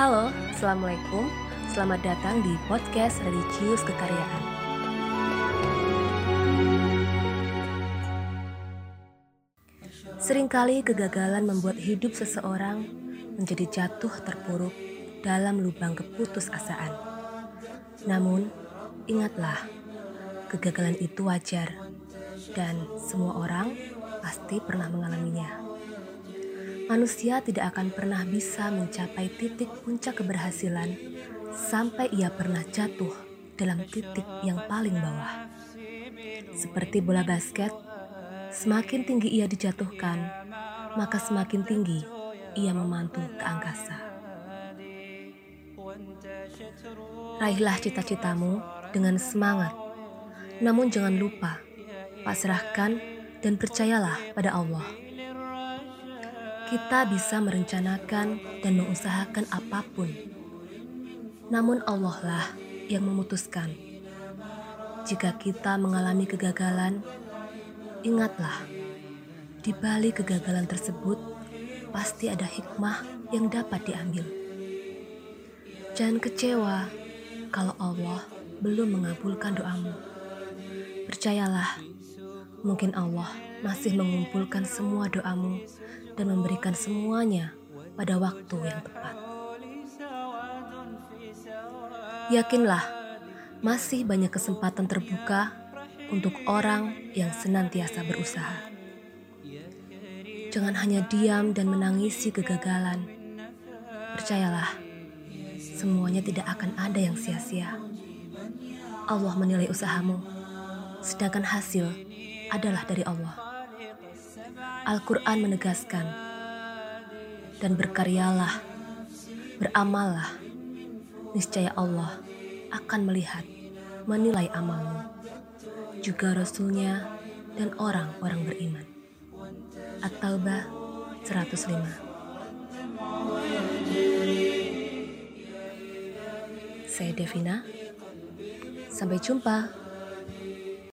Halo, Assalamualaikum. Selamat datang di podcast Religius Kekaryaan. Seringkali kegagalan membuat hidup seseorang menjadi jatuh terpuruk dalam lubang keputusasaan. Namun, ingatlah, kegagalan itu wajar dan semua orang pasti pernah mengalaminya. Manusia tidak akan pernah bisa mencapai titik puncak keberhasilan sampai ia pernah jatuh dalam titik yang paling bawah. Seperti bola basket, semakin tinggi ia dijatuhkan, maka semakin tinggi ia memantul ke angkasa. Raihlah cita-citamu dengan semangat, namun jangan lupa pasrahkan dan percayalah pada Allah kita bisa merencanakan dan mengusahakan apa pun. Namun Allah lah yang memutuskan. Jika kita mengalami kegagalan, ingatlah, di balik kegagalan tersebut pasti ada hikmah yang dapat diambil. Jangan kecewa kalau Allah belum mengabulkan doamu. Percayalah, mungkin Allah masih mengumpulkan semua doamu dan memberikan semuanya pada waktu yang tepat. Yakinlah, masih banyak kesempatan terbuka untuk orang yang senantiasa berusaha. Jangan hanya diam dan menangisi kegagalan. Percayalah, semuanya tidak akan ada yang sia-sia. Allah menilai usahamu, sedangkan hasil adalah dari Allah. Al-Quran menegaskan, dan berkaryalah, beramallah, niscaya Allah akan melihat, menilai amalmu, juga Rasulnya dan orang-orang beriman. At-Taubah 105 Saya Devina, sampai jumpa.